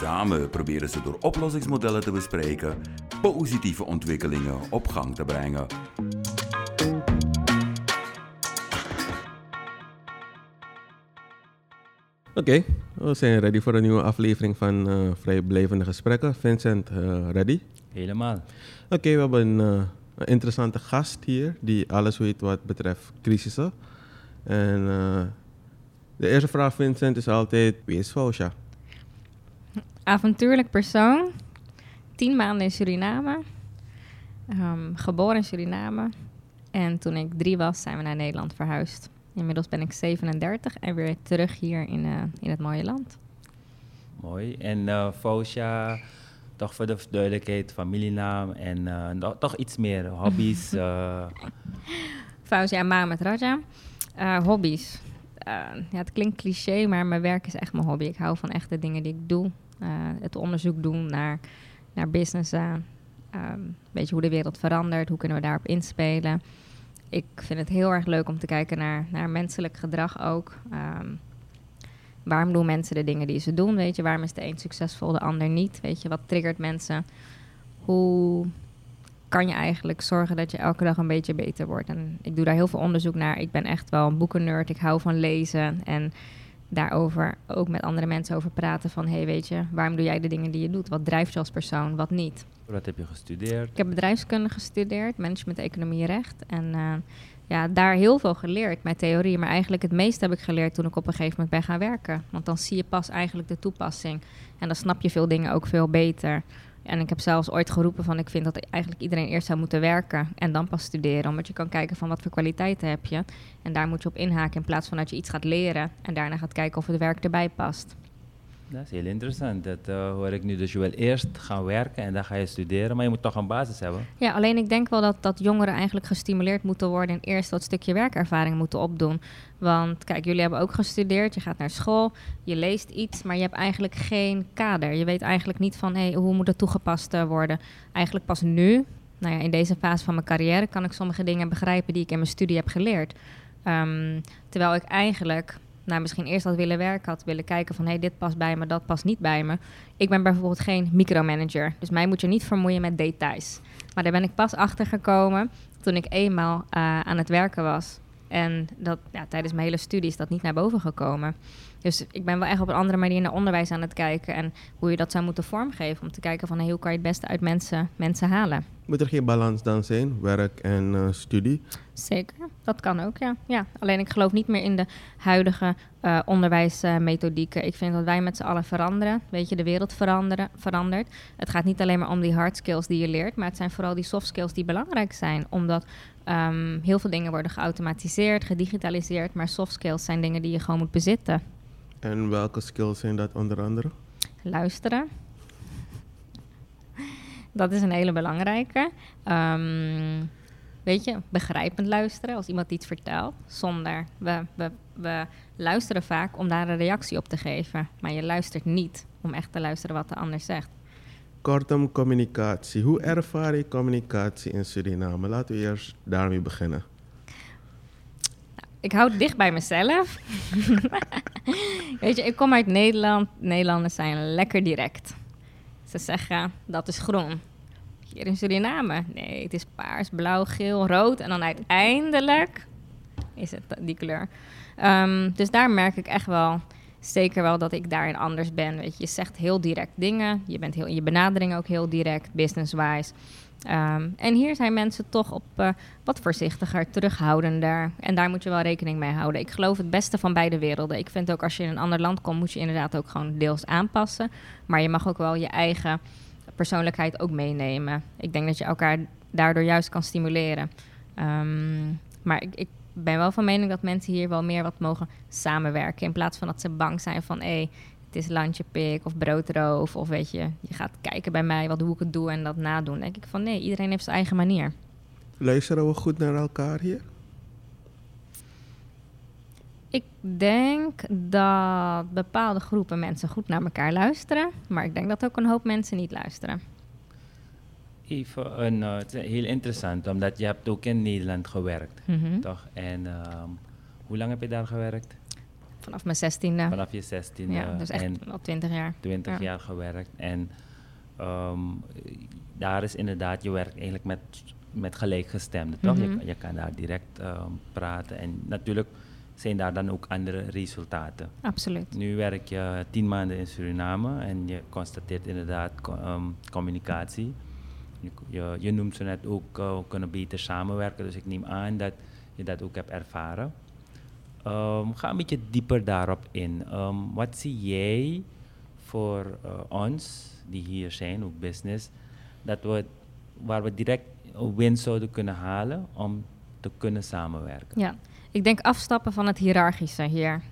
Samen proberen ze door oplossingsmodellen te bespreken positieve ontwikkelingen op gang te brengen. Oké, we zijn ready voor een nieuwe aflevering van uh, Vrijblijvende Gesprekken. Vincent, uh, ready? Helemaal. Oké, we hebben een, uh, een, interessante gast hier die alles weet wat betreft crisissen. En de eerste vraag, Vincent, is altijd: wie is Fosha? Avontuurlijk persoon, tien maanden in Suriname, um, geboren in Suriname. En toen ik drie was, zijn we naar Nederland verhuisd. Inmiddels ben ik 37 en weer terug hier in, uh, in het mooie land. Mooi. En uh, toch voor de duidelijkheid, familienaam en uh, toch iets meer hobby's. uh. Fausia Mohamed Raja. hobby's. ja, het klinkt cliché, maar mijn werk is echt mijn hobby. Ik hou van echt de dingen die ik doe. Het onderzoek doen naar, naar business. Um, weet je hoe de wereld verandert, hoe kunnen we daarop inspelen ik vind het heel erg leuk om te kijken naar, naar menselijk gedrag ook. Um, waarom doen mensen de dingen die ze doen? Weet je, waarom is de een succesvol, de ander niet? Weet je, wat triggert mensen? Hoe kan je eigenlijk zorgen dat je elke dag een beetje beter wordt? En ik doe daar heel veel onderzoek naar. Ik ben echt wel een boekennerd. Ik hou van lezen en daarover ook met andere mensen over praten. Van hey, weet je, waarom doe jij de dingen die je doet? Wat drijft je als persoon, wat niet? Wat heb je gestudeerd? Ik heb bedrijfskunde gestudeerd, management, economie, recht. En uh, ja, daar heel veel geleerd met theorie. Maar eigenlijk het meeste heb ik geleerd toen ik op een gegeven moment ben gaan werken. Want dan zie je pas eigenlijk de toepassing. En dan snap je veel dingen ook veel beter. En ik heb zelfs ooit geroepen van ik vind dat eigenlijk iedereen eerst zou moeten werken en dan pas studeren. Omdat je kan kijken van wat voor kwaliteiten heb je. En daar moet je op inhaken in plaats van dat je iets gaat leren en daarna gaat kijken of het werk erbij past. Dat is heel interessant. Dat uh, hoor ik nu. Dus je wil eerst gaan werken en dan ga je studeren, maar je moet toch een basis hebben. Ja, alleen ik denk wel dat, dat jongeren eigenlijk gestimuleerd moeten worden en eerst dat stukje werkervaring moeten opdoen. Want kijk, jullie hebben ook gestudeerd, je gaat naar school, je leest iets, maar je hebt eigenlijk geen kader. Je weet eigenlijk niet van hey, hoe moet het toegepast uh, worden. Eigenlijk pas nu, nou ja, in deze fase van mijn carrière, kan ik sommige dingen begrijpen die ik in mijn studie heb geleerd. Um, terwijl ik eigenlijk nou, misschien eerst had willen werken, had willen kijken van hé, hey, dit past bij me, dat past niet bij me. Ik ben bijvoorbeeld geen micromanager, dus mij moet je niet vermoeien met details. Maar daar ben ik pas achter gekomen toen ik eenmaal uh, aan het werken was. En dat, ja, tijdens mijn hele studie is dat niet naar boven gekomen. Dus ik ben wel echt op een andere manier naar onderwijs aan het kijken en hoe je dat zou moeten vormgeven. Om te kijken van hey, hoe kan je het beste uit mensen, mensen halen. Moet er geen balans dan zijn, werk en uh, studie? Zeker, dat kan ook, ja. ja. Alleen ik geloof niet meer in de huidige uh, onderwijsmethodieken. ik vind dat wij met z'n allen veranderen. Weet je, de wereld veranderen, verandert. Het gaat niet alleen maar om die hard skills die je leert, maar het zijn vooral die soft skills die belangrijk zijn. Omdat um, heel veel dingen worden geautomatiseerd, gedigitaliseerd, maar soft skills zijn dingen die je gewoon moet bezitten. En welke skills zijn dat onder andere? Luisteren. Dat is een hele belangrijke. Um, weet je, begrijpend luisteren als iemand iets vertelt. Zonder. We, we, we luisteren vaak om daar een reactie op te geven. Maar je luistert niet om echt te luisteren wat de ander zegt. Kortom, communicatie. Hoe ervaar je communicatie in Suriname? Laten we eerst daarmee beginnen. Ik hou het dicht bij mezelf. Weet je, ik kom uit Nederland. Nederlanders zijn lekker direct. Ze zeggen dat is groen. Hier in Suriname, nee, het is paars, blauw, geel, rood. En dan uiteindelijk is het die kleur. Um, dus daar merk ik echt wel, zeker wel dat ik daarin anders ben. Weet je, je zegt heel direct dingen. Je bent heel, je benadering ook heel direct, business-wise. Um, en hier zijn mensen toch op uh, wat voorzichtiger, terughoudender. En daar moet je wel rekening mee houden. Ik geloof het beste van beide werelden. Ik vind ook als je in een ander land komt, moet je inderdaad ook gewoon deels aanpassen. Maar je mag ook wel je eigen persoonlijkheid ook meenemen. Ik denk dat je elkaar daardoor juist kan stimuleren. Um, maar ik, ben wel van mening dat mensen hier wel meer wat mogen samenwerken. In plaats van dat ze bang zijn van hé, hey, het is landje pik of broodroof. Of weet je, je gaat kijken bij mij wat, hoe ik het doe en dat nadoen. Dan denk ik van nee, iedereen heeft zijn eigen manier. Luisteren we goed naar elkaar hier? Ik denk dat bepaalde groepen mensen goed naar elkaar luisteren. Maar ik denk dat ook een hoop mensen niet luisteren. Even een, uh, het is heel interessant, omdat je hebt ook in Nederland gewerkt, Mhm. toch? En ehm, hoe lang heb je daar gewerkt? Vanaf mijn zestiende. Vanaf je 16 ja, dus echt en al twintig jaar. 20 Ja. jaar gewerkt. En ehm, daar is inderdaad, je werkt eigenlijk met, met gelijkgestemden, toch? Mhm. je, je kan daar direct ehm, praten. En natuurlijk zijn daar dan ook andere resultaten. Absoluut. Nu werk je tien maanden in Suriname en je constateert inderdaad co- communicatie. Je, noemt ze net ook, eh, we kunnen beter samenwerken, dus ik neem aan dat je dat ook hebt ervaren. Ehm, ga een beetje dieper daarop in. Ehm, wat zie jij voor eh, ons, die hier zijn, ook business, dat we, waar we direct een winst zouden kunnen halen om te kunnen samenwerken? Ja, ik denk afstappen van het hiërarchische hier.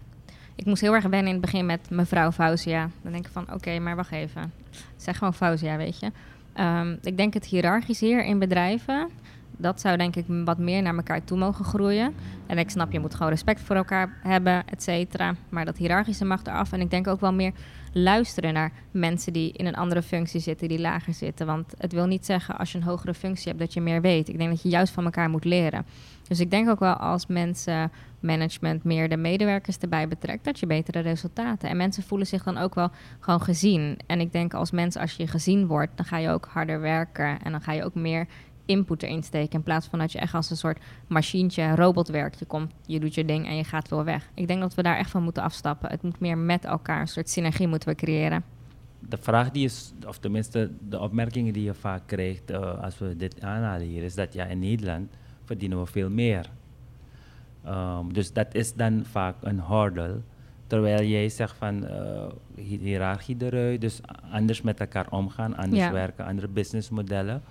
Ik moest heel erg wennen in het begin met mevrouw Fauzia. Dan denk ik van, oké, maar wacht even. Zeg gewoon Fauzia, weet je. Ehm, ik denk het hiërarchisch hier in bedrijven... dat zou denk ik wat meer naar elkaar toe mogen groeien. En ik snap, je moet gewoon respect voor elkaar hebben, et cetera. Maar dat hiërarchische mag eraf. En ik denk ook wel meer luisteren naar mensen die in een andere functie zitten, die lager zitten. Want het wil niet zeggen als je een hogere functie hebt dat je meer weet. Ik denk dat je juist van elkaar moet leren. Dus ik denk ook wel als mensen management meer de medewerkers erbij betrekt, dat je betere resultaten. En mensen voelen zich dan ook wel gewoon gezien. En ik denk als mens, als je gezien wordt, dan ga je ook harder werken en dan ga je ook meer input erin steken. In plaats van dat je echt als een soort machientje, robot werkt. Je komt, je doet je ding en je gaat weer weg. Ik denk dat we daar echt van moeten afstappen. Het moet meer met elkaar, een soort synergie moeten we creëren. de vraag die is, of tenminste de opmerkingen die je vaak krijgt eh, als we dit aanhalen hier, is dat ja, in Nederland verdienen we veel meer. Ehm, dus dat is dan vaak een hurdle. Terwijl jij zegt van hi- hiërarchie eruit, dus anders met elkaar omgaan, anders Ja. werken, andere businessmodellen.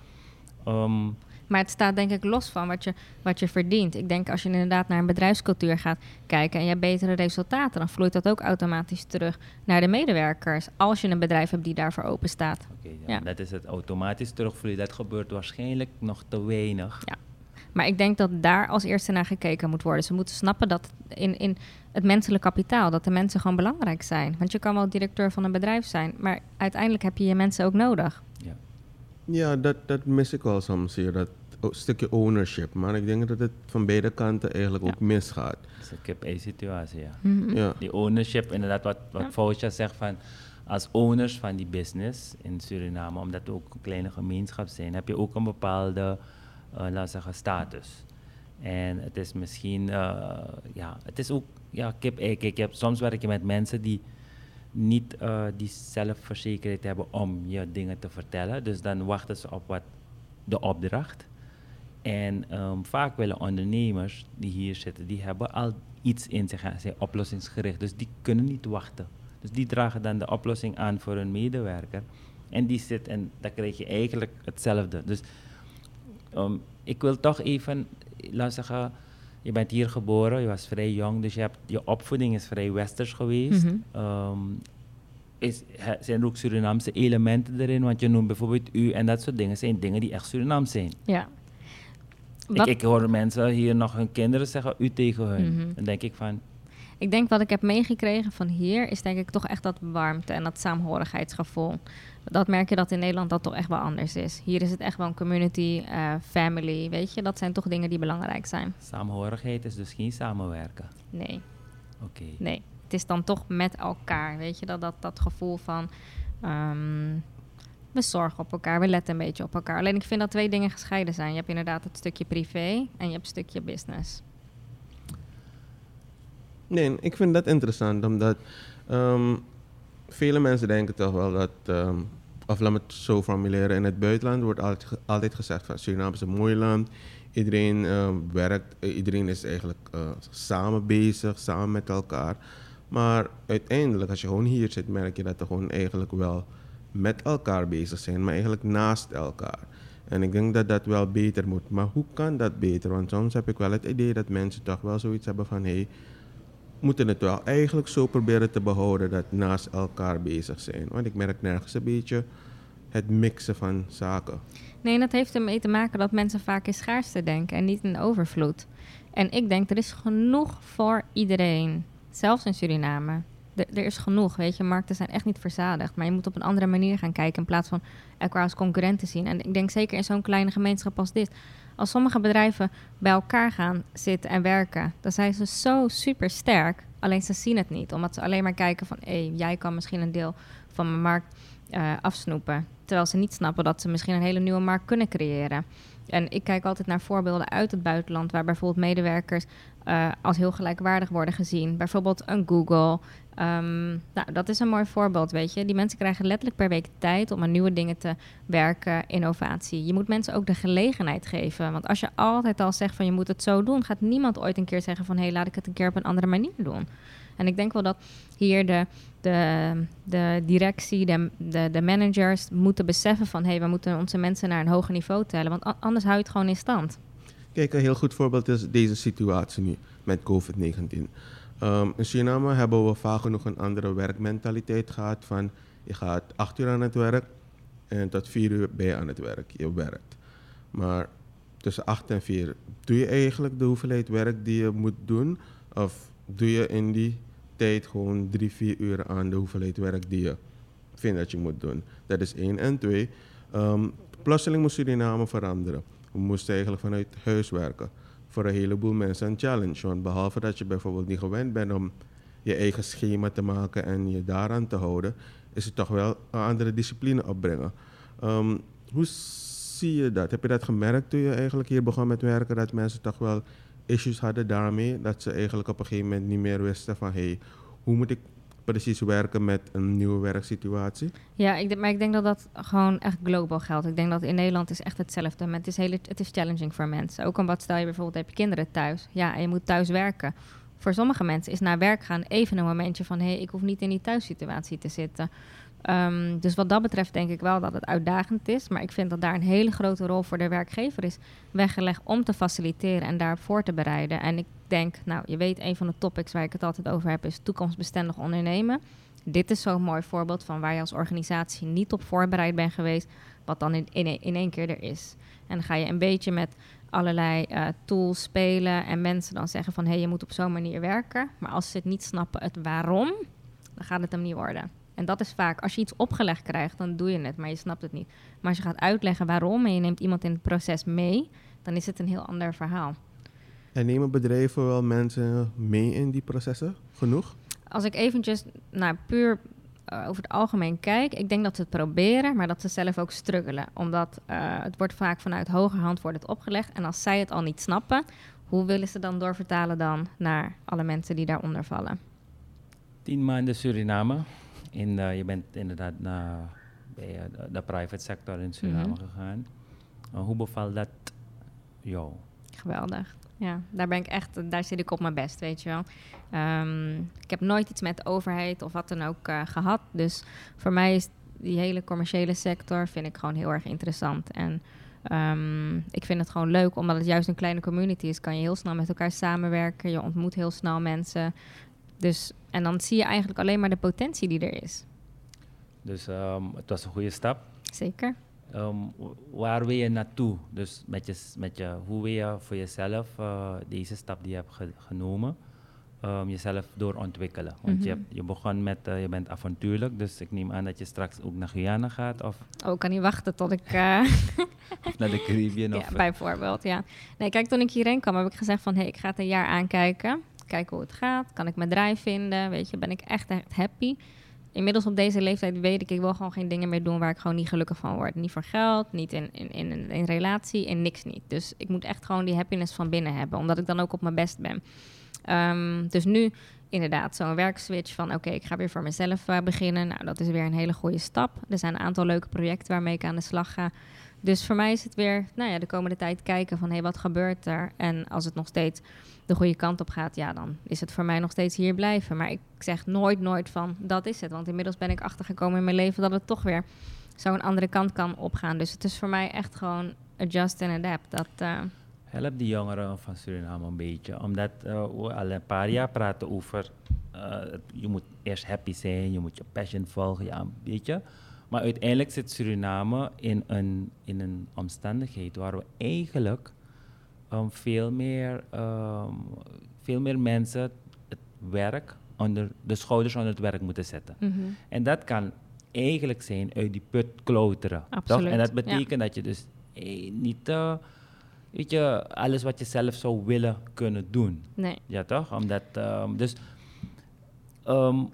Ehm, Maar het staat denk ik los van wat je, wat je verdient. Ik denk als je inderdaad naar een bedrijfscultuur gaat kijken en je hebt betere resultaten, dan vloeit dat ook automatisch terug naar de medewerkers. Als je een bedrijf hebt die daarvoor open staat. Ja. dat is het automatisch terugvloeien. Dat gebeurt waarschijnlijk nog te weinig. Ja. Maar ik denk dat daar als eerste naar gekeken moet worden. Ze moeten snappen dat in, in het menselijk kapitaal, dat de mensen gewoon belangrijk zijn. Want je kan wel directeur van een bedrijf zijn, maar uiteindelijk heb je je mensen ook nodig. Ja. Dat, dat mis ik wel soms hier, dat stukje ownership. Maar ik denk dat het van beide kanten eigenlijk Ja. ook misgaat. Dat is een kip-ei-situatie, ja. Ja. Die ownership, inderdaad, wat, wat Ja. Faucia zegt van als owners van die business in Suriname, omdat we ook een kleine gemeenschap zijn, heb je ook een bepaalde, eh laten we zeggen, status. En het is misschien, eh, ja, het is ook, ja, kip, ei. Kijk, je hebt, soms werk je met mensen die niet eh, die zelfverzekerdheid hebben om je dingen te vertellen. Dus dan wachten ze op wat de opdracht. En ehm, vaak willen ondernemers die hier zitten, die hebben al iets in zich, zijn oplossingsgericht. Dus die kunnen niet wachten. Dus die dragen dan de oplossing aan voor hun medewerker. En die zit en dan krijg je eigenlijk hetzelfde. Dus ehm, ik wil toch even, laat zeggen, je bent hier geboren, je was vrij jong, dus je, hebt, je opvoeding is vrij westers geweest. Ehm, is, zijn er ook Surinaamse elementen erin? Want je noemt bijvoorbeeld u en dat soort dingen zijn dingen die echt Surinaams zijn. Ja. Ik, ik hoor mensen hier nog hun kinderen zeggen u tegen hun. Mhm. Dan denk ik van, Ik denk wat ik heb meegekregen van hier is denk ik toch echt dat warmte en dat saamhorigheidsgevoel. Dat merk je dat in Nederland dat toch echt wel anders is. Hier is het echt wel een community, eh, family, weet je. Dat zijn toch dingen die belangrijk zijn. samenhorigheid is dus geen samenwerken. Nee, Oké. nee. Het is dan toch met elkaar, weet je. Dat, dat, dat gevoel van ehm, we zorgen op elkaar, we letten een beetje op elkaar. Alleen ik vind dat twee dingen gescheiden zijn. Je hebt inderdaad het stukje privé en je hebt het stukje business. Nee, ik vind dat interessant, omdat ehm, vele mensen denken toch wel dat, ehm, of laat me het zo formuleren, in het buitenland wordt altijd, altijd gezegd van Suriname is een mooi land, iedereen ehm, werkt, eh, iedereen is eigenlijk eh, samen bezig, samen met elkaar. Maar uiteindelijk, als je gewoon hier zit, merk je dat we gewoon eigenlijk wel met elkaar bezig zijn, maar eigenlijk naast elkaar. En ik denk dat dat wel beter moet. Maar hoe kan dat beter? Want soms heb ik wel het idee dat mensen toch wel zoiets hebben van... Hey, moeten het wel eigenlijk zo proberen te behouden dat naast elkaar bezig zijn. Want ik merk nergens een beetje het mixen van zaken. Nee, dat heeft ermee te maken dat mensen vaak in schaarste denken en niet in overvloed. En ik denk, er is genoeg voor iedereen. Zelfs in Suriname. Er, er is genoeg, weet je. Markten zijn echt niet verzadigd. Maar je moet op een andere manier gaan kijken in plaats van elkaar als concurrenten zien. En ik denk zeker in zo'n kleine gemeenschap als dit. Als sommige bedrijven bij elkaar gaan zitten en werken, dan zijn ze zo super sterk. Alleen ze zien het niet, omdat ze alleen maar kijken van... hé, hey, jij kan misschien een deel van mijn markt uh, afsnoepen. Terwijl ze niet snappen dat ze misschien een hele nieuwe markt kunnen creëren. En ik kijk altijd naar voorbeelden uit het buitenland, waar bijvoorbeeld medewerkers uh, als heel gelijkwaardig worden gezien. Bijvoorbeeld een Google. Um, nou, dat is een mooi voorbeeld, weet je. Die mensen krijgen letterlijk per week tijd om aan nieuwe dingen te werken, innovatie. Je moet mensen ook de gelegenheid geven. Want als je altijd al zegt van je moet het zo doen, gaat niemand ooit een keer zeggen van hé, hey, laat ik het een keer op een andere manier doen. En ik denk wel dat hier de, de, de directie, de, de, de managers moeten beseffen van hé, hey, we moeten onze mensen naar een hoger niveau tellen. Want anders hou je het gewoon in stand. Kijk, een heel goed voorbeeld is deze situatie nu met COVID-19. Um, in Suriname hebben we vaak genoeg een andere werkmentaliteit gehad van je gaat acht uur aan het werk en tot vier uur ben je aan het werk. Je werkt. Maar tussen acht en vier, doe je eigenlijk de hoeveelheid werk die je moet doen? Of doe je in die tijd gewoon drie, vier uur aan de hoeveelheid werk die je vindt dat je moet doen? Dat is één. En twee, um, plotseling moet Suriname veranderen. We moesten eigenlijk vanuit huis werken. Voor een heleboel mensen een challenge. Want behalve dat je bijvoorbeeld niet gewend bent om je eigen schema te maken en je daaraan te houden, is het toch wel een andere discipline opbrengen. Um, hoe zie je dat? Heb je dat gemerkt toen je eigenlijk hier begon met werken, dat mensen toch wel issues hadden daarmee? Dat ze eigenlijk op een gegeven moment niet meer wisten van hé, hey, hoe moet ik precies werken met een nieuwe werksituatie? Ja, ik, maar ik denk dat dat gewoon echt global geldt. Ik denk dat in Nederland is echt hetzelfde. Het is, hele, het is challenging voor mensen. Ook omdat stel je bijvoorbeeld heb je kinderen thuis. Ja, en je moet thuis werken. Voor sommige mensen is naar werk gaan even een momentje van... hé, hey, ik hoef niet in die thuissituatie te zitten. Um, dus wat dat betreft denk ik wel dat het uitdagend is. Maar ik vind dat daar een hele grote rol voor de werkgever is weggelegd om te faciliteren en daarop voor te bereiden. En ik denk, nou, je weet, een van de topics waar ik het altijd over heb is toekomstbestendig ondernemen. Dit is zo'n mooi voorbeeld van waar je als organisatie niet op voorbereid bent geweest, wat dan in, in, één keer er is. En dan ga je een beetje met allerlei uh, tools spelen en mensen dan zeggen van hé, hey, je moet op zo'n manier werken. Maar als ze het niet snappen het waarom, dan gaat het hem niet worden. En dat is vaak, als je iets opgelegd krijgt, dan doe je het, maar je snapt het niet. Maar als je gaat uitleggen waarom en je neemt iemand in het proces mee, dan is het een heel ander verhaal. En nemen bedrijven wel mensen mee in die processen? Genoeg? Als ik eventjes nou, puur uh, over het algemeen kijk, ik denk dat ze het proberen, maar dat ze zelf ook struggelen. Omdat uh, het wordt vaak vanuit hoger hand wordt het opgelegd. En als zij het al niet snappen, hoe willen ze dan doorvertalen dan naar alle mensen die daaronder vallen? Tien maanden Suriname. In, uh, je bent inderdaad naar bij, de, de, private sector in Suriname mm -hmm. gegaan. hoe bevalt dat jou? Geweldig. Ja, daar ben ik echt, daar zit ik op mijn best, weet je wel. Um, ik heb nooit iets met de overheid of wat dan ook uh, gehad. Dus voor mij is die hele commerciële sector vind ik gewoon heel erg interessant. En um, ik vind het gewoon leuk, omdat het juist een kleine community is. Kan je heel snel met elkaar samenwerken. Je ontmoet heel snel mensen. Dus, en dan zie je eigenlijk alleen maar de potentie die er is. Dus um, het was een goede stap. Zeker. Um, waar wil je naartoe? Dus met je, met je, hoe wil je voor jezelf uh, deze stap die je hebt ge genomen, um, jezelf doorontwikkelen? Want mm -hmm. je, je begon met, uh, je bent avontuurlijk, dus ik neem aan dat je straks ook naar Guyana gaat. Of oh, ik kan niet wachten tot ik... Uh of naar de Caribbean? ja, bijvoorbeeld, ja. Nee, kijk, toen ik hierheen kwam, heb ik gezegd van, hé, hey, ik ga het een jaar aankijken. Kijken hoe het gaat. Kan ik mijn draai vinden? Weet je, ben ik echt, echt happy? inmiddels op deze leeftijd weet ik, ik wil gewoon geen dingen meer doen waar ik gewoon niet gelukkig van word. Niet voor geld, niet in, in, in, in relatie en niks niet. Dus ik moet echt gewoon die happiness van binnen hebben, omdat ik dan ook op mijn best ben. Um, dus nu inderdaad zo'n werkswitch van oké, ik ga weer voor mezelf uh, beginnen. Nou, dat is weer een hele goede stap. Er zijn een aantal leuke projecten waarmee ik aan de slag ga. Dus voor mij is het weer, nou ja, de komende tijd kijken van hé, hey, wat gebeurt er? En als het nog steeds de goede kant op gaat, ja, dan is het voor mij nog steeds hier blijven. Maar ik zeg nooit, nooit van dat is het. Want inmiddels ben ik achtergekomen in mijn leven dat het toch weer zo'n andere kant kan opgaan. Dus het is voor mij echt gewoon adjust en adapt. Dat, uh... Help die jongeren van Suriname een beetje. Omdat uh, we al een paar jaar praten over... Uh, je moet eerst happy zijn, je moet je passion volgen, ja, weet je. Maar uiteindelijk zit Suriname in een, in een omstandigheid waar we eigenlijk um, veel, meer, um, veel meer mensen het werk onder de schouders onder het werk moeten zetten. Mhm. En dat kan eigenlijk zijn uit die put klauteren. Toch? Absoluut, En dat betekent dat je dus eh, niet eh, weet je, alles wat je zelf zou willen kunnen doen. Nee. Ja, toch? Omdat, ehm, dus ehm,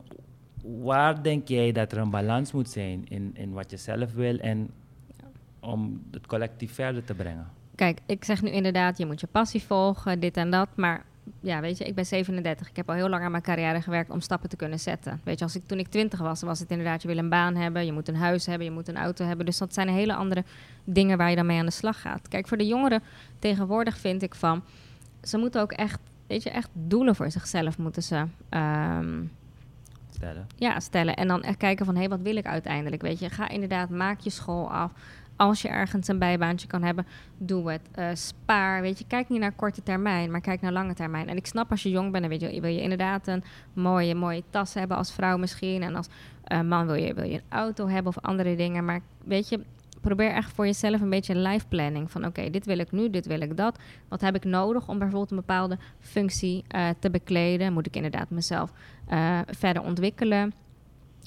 waar denk jij dat er een balans moet zijn in, in wat je zelf wil en om het collectief verder te brengen? Kijk, ik zeg nu inderdaad, je moet je passie volgen, dit en dat. Maar ja, weet je, ik ben 37. Ik heb al heel lang aan mijn carrière gewerkt om stappen te kunnen zetten. Weet je, als ik, toen ik 20 was, was het inderdaad, je wil een baan hebben, je moet een huis hebben, je moet een auto hebben. Dus dat zijn hele andere dingen waar je dan mee aan de slag gaat. Kijk, voor de jongeren tegenwoordig vind ik van, ze moeten ook echt, weet je, echt doelen voor zichzelf moeten ze ehm, Stellen. ja, stellen. En dan echt kijken van, hé, wat wil ik uiteindelijk? Weet je, ga inderdaad, maak je school af. Als je ergens een bijbaantje kan hebben, doe het. Eh, spaar, weet je, kijk niet naar korte termijn, maar kijk naar lange termijn. En ik snap als je jong bent, dan weet je, wil je inderdaad een mooie, mooie tas hebben als vrouw misschien. En als eh, man wil je, wil je een auto hebben of andere dingen. Maar weet je, probeer echt voor jezelf een beetje life planning. Van oké, dit wil ik nu, dit wil ik dat. Wat heb ik nodig om bijvoorbeeld een bepaalde functie eh, te bekleden? Moet ik inderdaad mezelf verder ontwikkelen?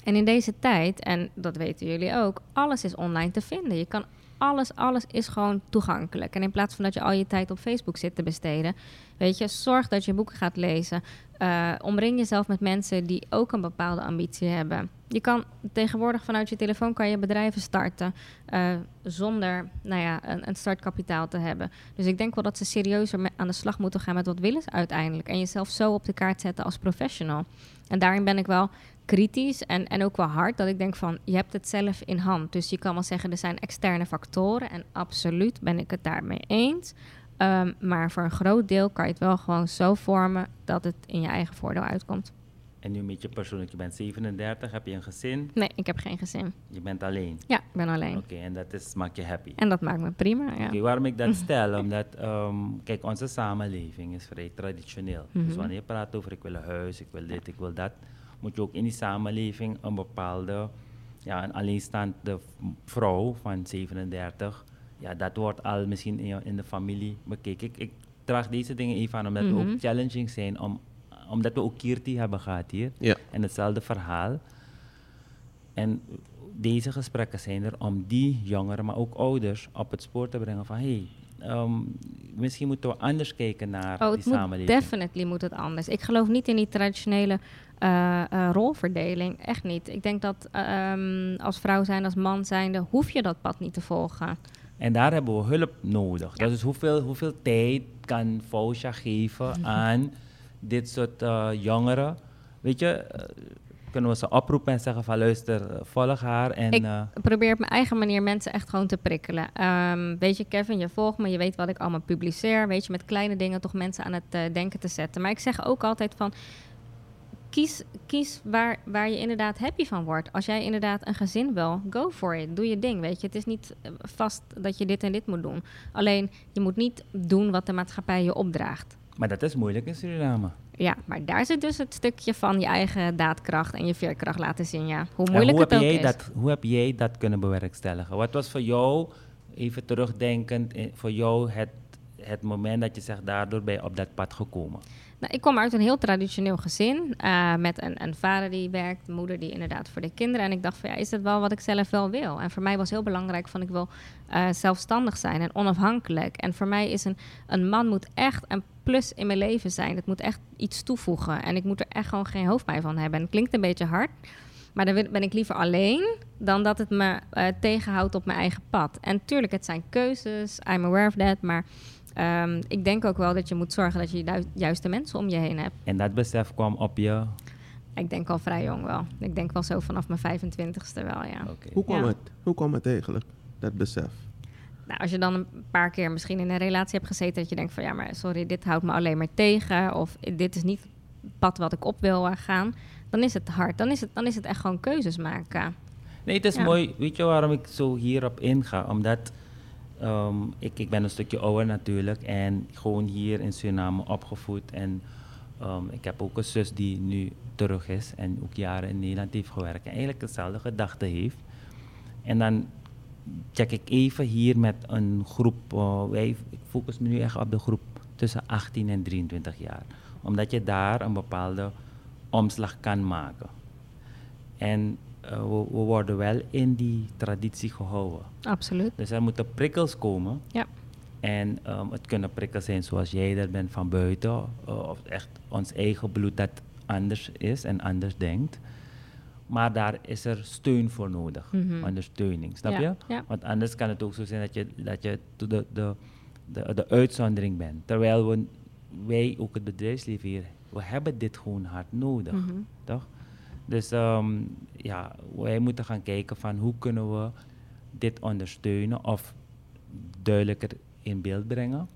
En in deze tijd, en dat weten jullie ook, alles is online te vinden. Je kan alles, alles is gewoon toegankelijk. En in plaats van dat je al je tijd op Facebook zit te besteden, weet je, zorg dat je boeken gaat lezen. Uh, omring jezelf met mensen die ook een bepaalde ambitie hebben. Je kan tegenwoordig vanuit je telefoon kan je bedrijven starten uh, zonder nou ja, een, een, startkapitaal te hebben. Dus ik denk wel dat ze serieuzer aan de slag moeten gaan met wat willen ze uiteindelijk. En jezelf zo op de kaart zetten als professional. En daarin ben ik wel kritisch en, en ook wel hard. Dat ik denk van, je hebt het zelf in hand. Dus je kan wel zeggen, er zijn externe factoren. En absoluut ben ik het daarmee eens. Um, maar voor een groot deel kan je het wel gewoon zo vormen dat het in je eigen voordeel uitkomt. En nu met je persoonlijk, je bent 37, heb je een gezin? Nee, ik heb geen gezin. Je bent alleen? Ja, ik ben alleen. Oké, okay, en dat is, maakt je happy? En dat maakt me prima, ja. Oké, okay, waarom ik dat stel? Omdat, um, kijk, onze samenleving is vrij traditioneel. Mm -hmm. Dus wanneer je praat over ik wil een huis, ik wil dit, ik wil dat, moet je ook in die samenleving een bepaalde, ja, een alleenstaande vrouw van 37 ja, dat wordt al misschien in, in de familie bekeken. Ik, ik draag deze dingen even aan omdat mm -hmm. we ook challenging zijn, om, omdat we ook Kirti hebben gehad hier. Ja. En hetzelfde verhaal. En deze gesprekken zijn er om die jongeren, maar ook ouders, op het spoor te brengen van hé, hey, um, misschien moeten we anders kijken naar oh, die samenleving. Moet, definitely moet het anders. Ik geloof niet in die traditionele uh, uh, rolverdeling. Echt niet. Ik denk dat um, als vrouw zijn, als man zijnde, hoef je dat pad niet te volgen. En daar hebben we hulp nodig. Ja. Dus hoeveel, hoeveel tijd kan Fosha geven aan dit soort uh, jongeren? Weet je, kunnen we ze oproepen en zeggen van luister, volg haar. En, ik uh, probeer op mijn eigen manier mensen echt gewoon te prikkelen. Um, weet je, Kevin, je volgt me, je weet wat ik allemaal publiceer. Weet je, met kleine dingen toch mensen aan het denken te zetten. Maar ik zeg ook altijd van, kies, kies waar, waar je inderdaad happy van wordt. Als jij inderdaad een gezin wil, go for it. Doe je ding, weet je. Het is niet vast dat je dit en dit moet doen. Alleen, je moet niet doen wat de maatschappij je opdraagt. Maar dat is moeilijk in Suriname. Ja, maar daar zit dus het stukje van je eigen daadkracht en je veerkracht laten zien, ja. Hoe moeilijk hoe het ook is. Dat, hoe heb jij dat kunnen bewerkstelligen? Wat was voor jou, even terugdenkend, voor jou het, het moment dat je zegt, daardoor ben je op dat pad gekomen? Nou, ik kom uit een heel traditioneel gezin. Uh, met een, een, vader die werkt, een moeder die inderdaad voor de kinderen. En ik dacht van ja, is dat wel wat ik zelf wel wil? En voor mij was heel belangrijk van ik wil uh, zelfstandig zijn en onafhankelijk. En voor mij is een, een man moet echt een plus in mijn leven zijn. Het moet echt iets toevoegen. En ik moet er echt gewoon geen hoofdpijn van hebben. En het klinkt een beetje hard. Maar dan ben ik liever alleen dan dat het me uh, tegenhoudt op mijn eigen pad. En tuurlijk, het zijn keuzes. I'm aware of that. Maar Um, ik denk ook wel dat je moet zorgen dat je de juiste mensen om je heen hebt. En dat besef kwam op je? Ik denk al vrij jong wel. Ik denk wel zo vanaf mijn 25ste wel, ja. Okay. Hoe, kwam ja. het, hoe kwam het eigenlijk, dat besef? Nou, als je dan een paar keer misschien in een relatie hebt gezeten... dat je denkt van ja, maar sorry, dit houdt me alleen maar tegen... of dit is niet het pad wat ik op wil gaan... dan is het hard. Dan is het, dan is het echt gewoon keuzes maken. Nee, het is Ja. mooi. Weet je waarom ik zo hierop inga? Omdat ehm, ik, ik ben een stukje ouder natuurlijk en gewoon hier in Suriname opgevoed. En ehm, ik heb ook een zus die nu terug is en ook jaren in Nederland heeft gewerkt. En eigenlijk dezelfde gedachte heeft. En dan check ik even hier met een groep. eh, wij, ik focus me nu echt op de groep tussen 18 en 23 jaar. Omdat je daar een bepaalde omslag kan maken. En eh, we, we worden wel in die traditie gehouden. Absoluut. Dus er moeten prikkels komen. Ja. En ehm, het kunnen prikkels zijn zoals jij dat bent van buiten. eh, of echt ons eigen bloed dat anders is en anders denkt. Maar daar is er steun voor nodig. Mhm. Ondersteuning, snap Ja, je? ja. Want anders kan het ook zo zijn dat je, dat je de, de, de, de, de uitzondering bent. Terwijl we, wij, ook het bedrijfsleven hier, we hebben dit gewoon hard nodig. Mhm. Toch? Dus ehm, ja, wij moeten gaan kijken van hoe kunnen we dit ondersteunen of duidelijker in beeld brengen.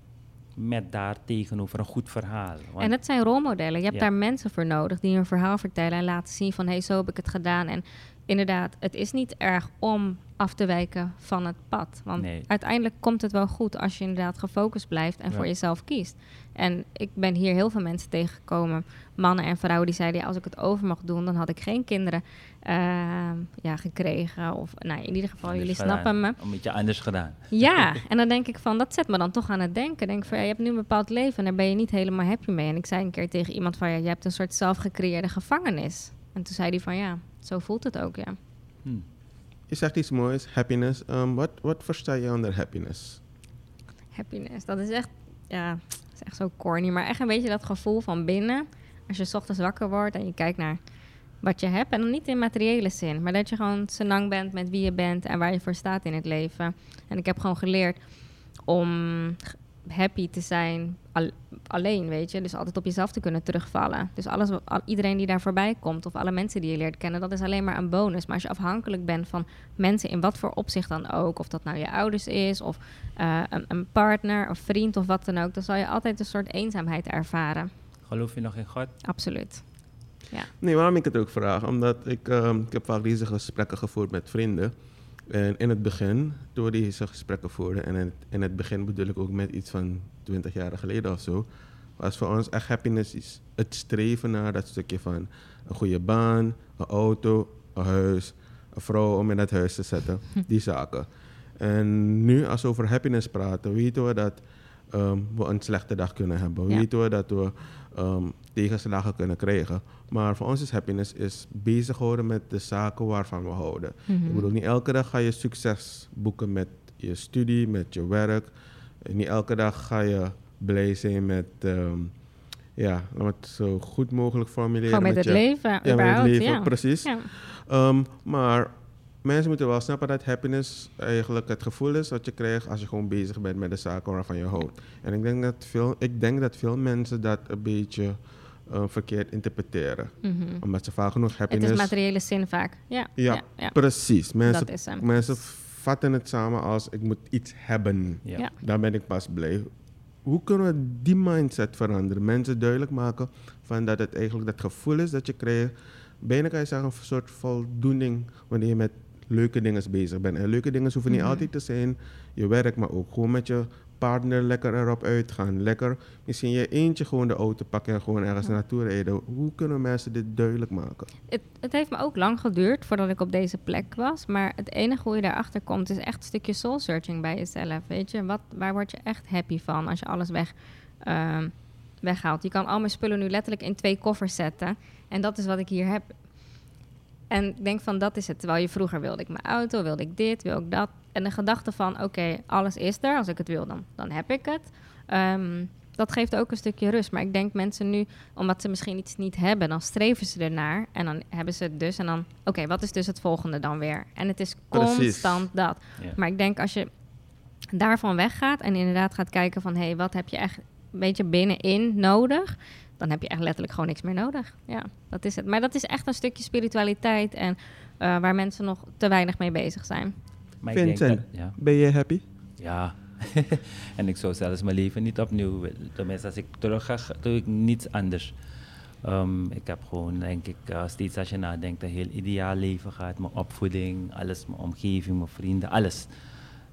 Met daar tegenover een goed verhaal. Want En het zijn rolmodellen. Je hebt Ja. daar mensen voor nodig die een verhaal vertellen en laten zien van hé, hey, zo heb ik het gedaan. En inderdaad, het is niet erg om af te wijken van het pad. Want Nee. uiteindelijk komt het wel goed als je inderdaad gefocust blijft en Ja. voor jezelf kiest. En ik ben hier heel veel mensen tegengekomen, mannen en vrouwen, die zeiden ja, als ik het over mag doen, dan had ik geen kinderen ehm, ja, gekregen. Of nou, in ieder geval, anders jullie gedaan. snappen me. Een beetje anders gedaan. Ja, en dan denk ik van, dat zet me dan toch aan het denken. Denk van, ja, je hebt nu een bepaald leven en daar ben je niet helemaal happy mee. En ik zei een keer tegen iemand van, ja, je hebt een soort zelfgecreëerde gevangenis. En toen zei hij van, ja, zo voelt het ook, ja. Hm. Je zegt iets moois, happiness. Um, wat, wat versta je onder happiness? Happiness, dat is echt, ja, dat is echt zo corny. Maar echt een beetje dat gevoel van binnen. Als je 's ochtends wakker wordt en je kijkt naar wat je hebt. En dan niet in materiële zin, maar dat je gewoon senang bent met wie je bent en waar je voor staat in het leven. En ik heb gewoon geleerd om happy te zijn al- alleen, weet je. Dus altijd op jezelf te kunnen terugvallen. Dus alles, al- iedereen die daar voorbij komt of alle mensen die je leert kennen, dat is alleen maar een bonus. Maar als je afhankelijk bent van mensen in wat voor opzicht dan ook, of dat nou je ouders is of eh, een, een partner of vriend of wat dan ook, dan zal je altijd een soort eenzaamheid ervaren. Geloof je nog in God? Absoluut. Nee, waarom ik het ook vraag? Omdat ik, ehm, ik heb vaak deze gesprekken gevoerd met vrienden. En in het begin, toen we deze gesprekken voerden, en in het, in het begin bedoel ik ook met iets van 20 jaar geleden of zo, was voor ons echt happiness iets, het streven naar dat stukje van een goede baan, een auto, een huis, een vrouw om in dat huis te zetten, die zaken. En nu, als we over happiness praten, weten we dat ehm, we een slechte dag kunnen hebben. Ja. Weten we dat we ehm, tegenslagen kunnen krijgen. Maar voor ons is happiness is bezig houden met de zaken waarvan we houden. Mhm. Ik bedoel, niet elke dag ga je succes boeken met je studie, met je werk. Niet elke dag ga je blij zijn met, ehm, ja, laat me het zo goed mogelijk formuleren. Gewoon met het je, leven, Ja, met het leven, ja. precies. Ja. Maar mensen moeten wel snappen dat happiness eigenlijk het gevoel is wat je krijgt als je gewoon bezig bent met de zaken waarvan je houdt. En ik denk dat veel, ik denk dat veel mensen dat een beetje eh, verkeerd interpreteren. Mhm. Omdat ze vaak genoeg Het happiness... is materiële zin vaak. Ja, Ja, ja, ja. Precies. Mensen, dat is hem. mensen vatten het samen als ik moet iets hebben. Ja. Ja. Dan ben ik pas blij. Hoe kunnen we die mindset veranderen? Mensen duidelijk maken van dat het eigenlijk dat gevoel is dat je krijgt. Bijna kan je zeggen een soort voldoening wanneer je met leuke dingen bezig bent. En leuke dingen hoeven niet Mhm. altijd te zijn je werk, maar ook gewoon met je partner lekker erop uitgaan. Lekker misschien je eentje gewoon de auto pakken en gewoon ergens naartoe rijden. Hoe kunnen mensen dit duidelijk maken? Het, het heeft me ook lang geduurd voordat ik op deze plek was. Maar het enige hoe je daarachter komt is echt een stukje soul searching bij jezelf. Weet je, Wat, waar word je echt happy van als je alles weg, ehm, weghaalt? Je kan al mijn spullen nu letterlijk in twee koffers zetten. En dat is wat ik hier heb. En ik denk van dat is het. Terwijl je vroeger wilde ik mijn auto, wilde ik dit, wil ik dat. En de gedachte van oké, alles is er. Als ik het wil, dan, dan heb ik het. Ehm, dat geeft ook een stukje rust. Maar ik denk mensen nu, omdat ze misschien iets niet hebben, dan streven ze ernaar. En dan hebben ze het dus. En dan, oké, wat is dus het volgende dan weer? En het is Precies. constant dat. Ja. Maar ik denk als je daarvan weggaat en inderdaad gaat kijken van... hé, hey, wat heb je echt een beetje binnenin nodig? Dan heb je echt letterlijk gewoon niks meer nodig. Ja, dat is het. Maar dat is echt een stukje spiritualiteit... en eh, waar mensen nog te weinig mee bezig zijn. Maar ik denk Vincent, dat- ja. ben je happy? Ja. en ik zou zelfs mijn leven niet opnieuw willen. Tenminste, als ik terug ga, doe ik niets anders. Ehm, ik heb gewoon, denk ik, eh, steeds als je nadenkt, een heel ideaal leven gehad. Mijn opvoeding, alles, mijn omgeving, mijn vrienden, alles.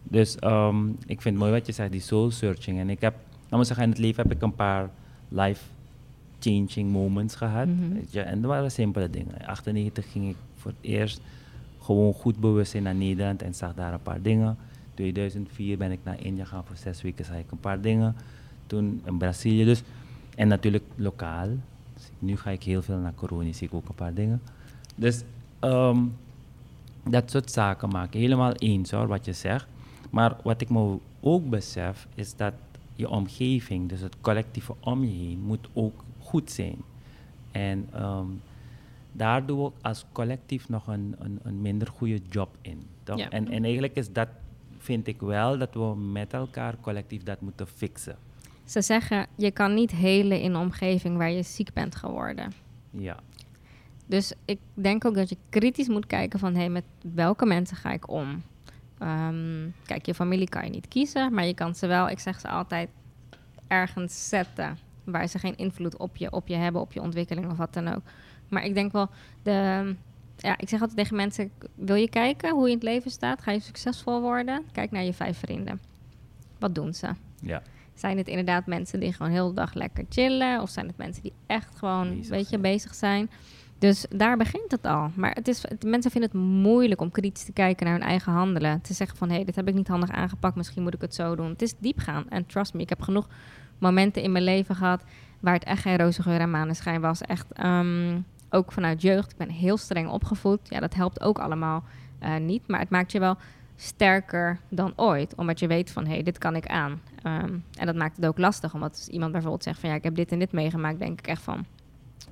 Dus ehm, ik vind het mooi wat je zegt, die soul searching. En ik heb, nou moet zeggen, in het leven heb ik een paar life changing moments gehad. Weet je, en dat waren simpele dingen. In 98 ging ik voor het eerst gewoon goed bewust naar Nederland en zag daar een paar dingen. 2004 ben ik naar India gaan voor zes weken, zag ik een paar dingen. Toen in Brazilië dus. En natuurlijk lokaal. Dus nu ga ik heel veel naar corona, zie ik ook een paar dingen. Dus ehm, dat soort zaken maken. Helemaal eens hoor, wat je zegt. Maar wat ik me ook besef, is dat je omgeving, dus het collectieve om je heen, moet ook goed zijn. En ehm, daar doen we als collectief nog een, een, een minder goede job in. Toch? Ja. En, en eigenlijk is dat, vind ik wel, dat we met elkaar collectief dat moeten fixen. Ze zeggen, je kan niet helen in een omgeving waar je ziek bent geworden. Ja, Dus ik denk ook dat je kritisch moet kijken van... hé, met welke mensen ga ik om? Ehm, kijk, je familie kan je niet kiezen, maar je kan ze wel, ik zeg ze altijd, ergens zetten... waar ze geen invloed op je, op je hebben, op je ontwikkeling of wat dan ook. Maar ik denk wel, de, ja, ik zeg altijd tegen mensen... wil je kijken hoe je in het leven staat? Ga je succesvol worden? Kijk naar je vijf vrienden. Wat doen ze? ja. Zijn het inderdaad mensen die gewoon heel de dag lekker chillen? Of zijn het mensen die echt gewoon, Bezig weet je, zijn. bezig zijn? Dus daar begint het al. Maar het is, het- mensen vinden het moeilijk om kritisch te kijken naar hun eigen handelen. Te zeggen van, hé, hey, dit heb ik niet handig aangepakt. Misschien moet ik het zo doen. Het is diep gaan. En trust me, ik heb genoeg momenten in mijn leven gehad... waar het echt geen roze geur en maneschijn was. Echt, ehm, ook vanuit jeugd. Ik ben heel streng opgevoed. Ja, dat helpt ook allemaal eh, niet. Maar het maakt je wel sterker dan ooit. Omdat je weet van, hé, hey, dit kan ik aan. Ehm, en dat maakt het ook lastig. Omdat als iemand bijvoorbeeld zegt van, ja, ik heb dit en dit meegemaakt. denk ik echt van,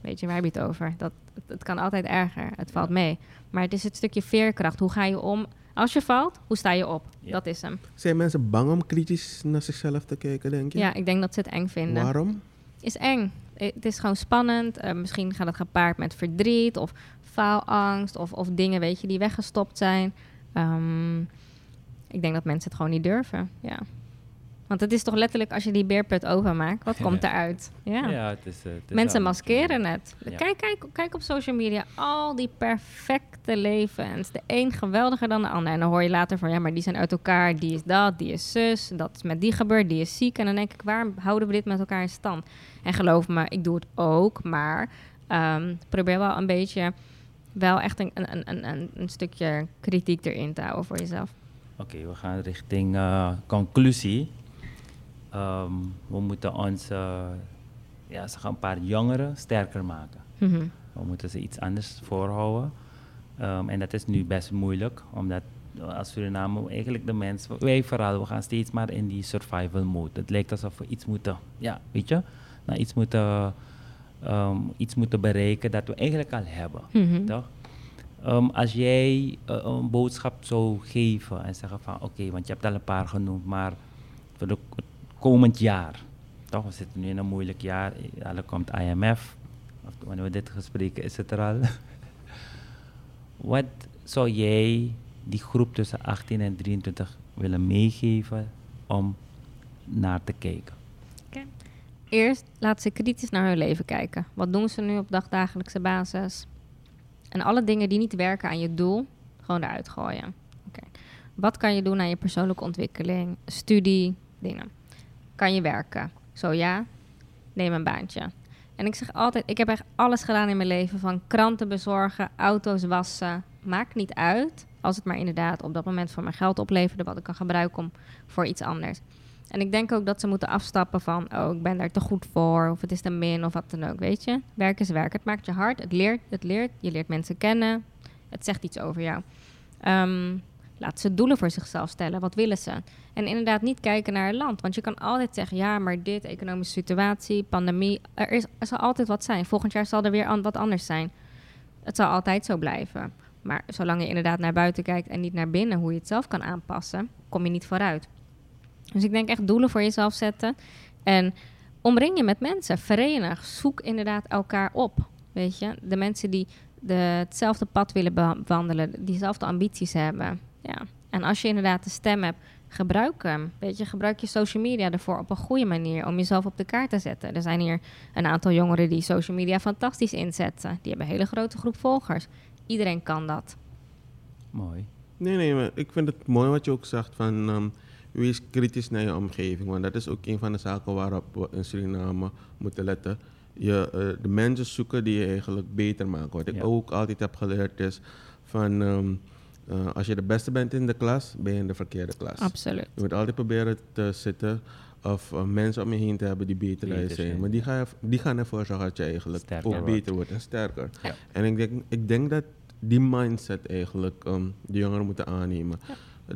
weet je, waar heb je het over? Dat, het, het kan altijd erger. Het valt mee. Maar het is het stukje veerkracht. Hoe ga je om? Als je valt, hoe sta je op? Ja. Dat is hem. Zijn mensen bang om kritisch naar zichzelf te kijken, denk je? Ja, ik denk dat ze het eng vinden. Waarom? is eng. Eh, Het is gewoon spannend. Eh, misschien gaat het gepaard met verdriet of faalangst of, of dingen, weet je, die weggestopt zijn. Ehm, ik denk dat mensen het gewoon niet durven. Ja. Want het is toch letterlijk als je die beerput openmaakt, wat komt eruit? Ja. Ja, het is, eh, het is Mensen maskeren het. Ja. Kijk, kijk, kijk op social media, al die perfecte levens. De een geweldiger dan de ander. En dan hoor je later van, ja, maar die zijn uit elkaar. Die is dat, die is zus. Dat is met die gebeurd, die is ziek. En dan denk ik, waarom houden we dit met elkaar in stand? En geloof me, ik doe het ook. Maar ehm, probeer wel een beetje, wel echt een, een, een, een, een stukje kritiek erin te houden voor jezelf. Oké, we gaan richting eh, conclusie. Ehm, we moeten onze, ja, zeg, een paar jongeren sterker maken. Mhm. We moeten ze iets anders voorhouden. Ehm, en dat is nu best moeilijk, omdat als Suriname eigenlijk de mensen, wij vooral, we gaan steeds maar in die survival mode. Het lijkt alsof we iets moeten, ja, weet je, nou, iets, moeten, ehm, iets moeten bereiken dat we eigenlijk al hebben. Mhm. Toch? Als jij eh, een boodschap zou geven en zeggen van oké, want je hebt al een paar genoemd, maar voor de komend jaar, toch? We zitten nu in een moeilijk jaar, er komt IMF, wanneer we dit gespreken is het er al. Wat zou jij die groep tussen 18 en 23 willen meegeven om naar te kijken? Eerst laat ze kritisch naar hun leven kijken. Wat doen ze nu op dagdagelijkse basis? En alle dingen die niet werken aan je doel, gewoon eruit gooien. Oké. Wat kan je doen aan je persoonlijke ontwikkeling, studie, dingen? Kan je werken? Zo ja, neem een baantje. En ik zeg altijd, ik heb echt alles gedaan in mijn leven. Van kranten bezorgen, auto's wassen. Maakt niet uit. Als het maar inderdaad op dat moment voor mijn geld opleverde. Wat ik kan gebruiken om voor iets anders. En ik denk ook dat ze moeten afstappen van... oh, ik ben daar te goed voor, of het is te min, of wat dan ook, weet je. Werk is werk. Het maakt je hard, het leert, het leert. Je leert mensen kennen. Het zegt iets over jou. Ehm, laat ze doelen voor zichzelf stellen. Wat willen ze? En inderdaad niet kijken naar het land. Want je kan altijd zeggen... ja, maar dit, economische situatie, pandemie... er, is, er zal altijd wat zijn. Volgend jaar zal er weer wat anders zijn. Het zal altijd zo blijven. Maar zolang je inderdaad naar buiten kijkt... en niet naar binnen, hoe je het zelf kan aanpassen... kom je niet vooruit. Dus ik denk echt doelen voor jezelf zetten. En omring je met mensen. Verenig. Zoek inderdaad elkaar op. Weet je, de mensen die de, hetzelfde pad willen bewandelen, diezelfde ambities hebben. Ja. En als je inderdaad de stem hebt, gebruik hem. Weet je, gebruik je social media ervoor op een goede manier om jezelf op de kaart te zetten. Er zijn hier een aantal jongeren die social media fantastisch inzetten. Die hebben een hele grote groep volgers. Iedereen kan dat. Mooi. Nee, nee, maar ik vind het mooi wat je ook zegt van ehm, wees kritisch naar je omgeving. Want dat is ook een van de zaken waarop we in Suriname moeten letten. Je, eh, de mensen zoeken die je eigenlijk beter maken. Wat ik Ja. ook altijd heb geleerd is van ehm, eh, als je de beste bent in de klas, ben je in de verkeerde klas. Absoluut. Je moet altijd proberen te zitten of eh, mensen om je heen te hebben die beter zijn. zijn, Maar die, gaan, die gaan ervoor zorgen dat je eigenlijk Sterker ook beter wordt en sterker. Ja. En ik denk, ik denk dat die mindset eigenlijk ehm, de jongeren moeten aannemen.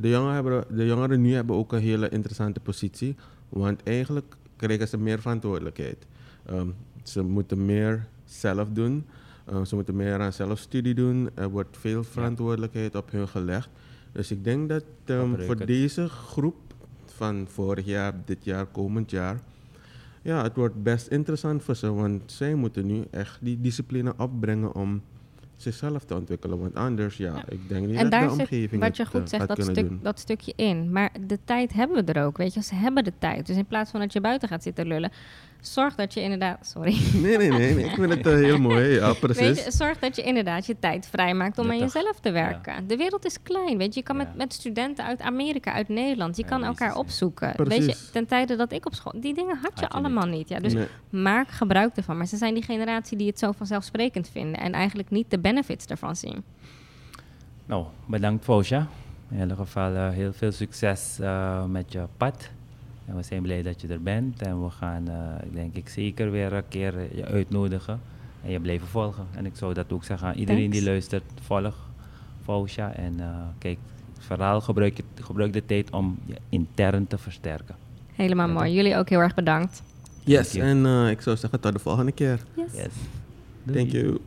De, jongeren hebben, de jongeren nu hebben ook een hele interessante positie, want eigenlijk krijgen ze meer verantwoordelijkheid. Ehm, ze moeten meer zelf doen, Ehm, ze moeten meer aan zelfstudie doen, er wordt veel verantwoordelijkheid op hun gelegd. Dus ik denk dat ehm, voor deze groep van vorig jaar, dit jaar, komend jaar, ja, het wordt best interessant voor ze, want zij moeten nu echt die discipline opbrengen om zichzelf te ontwikkelen. Want anders, ja, Ja. ik denk niet En dat daar de omgeving wat je goed eh, zegt, dat, stuk, doen. dat stukje in. Maar de tijd hebben we er ook, weet je. Ze hebben de tijd. Dus in plaats van dat je buiten gaat zitten lullen, zorg dat je inderdaad... Sorry. Nee, nee, nee, nee, ik vind het eh, heel mooi. Ja, Weet precies. je, zorg dat je inderdaad je tijd vrijmaakt om aan jezelf te werken. De wereld is klein, weet je. Je kan Ja. met, met studenten uit Amerika, uit Nederland, je Ja, kan elkaar opzoeken. Weet je, Precies. ten tijde dat ik op school... Die dingen had je Had je allemaal niet. Ja. Dus Nee. maak gebruik ervan. Maar ze zijn die generatie die het zo vanzelfsprekend vinden... en eigenlijk niet de benefits ervan zien. Nou, bedankt Fosja. In ieder geval eh, heel veel succes eh, met je pad. En we zijn blij dat je er bent. En we gaan, eh, denk ik, zeker weer een keer eh, je uitnodigen. En je blijven volgen. En ik zou dat ook zeggen aan iedereen die luistert. Volg Fosja. En eh, kijk, vooral gebruik, het, gebruik de tijd om je intern te versterken. Helemaal mooi. Jullie ook heel erg bedankt. Yes, en eh, ik zou zeggen tot de volgende keer. Yes. Yes. Thank you.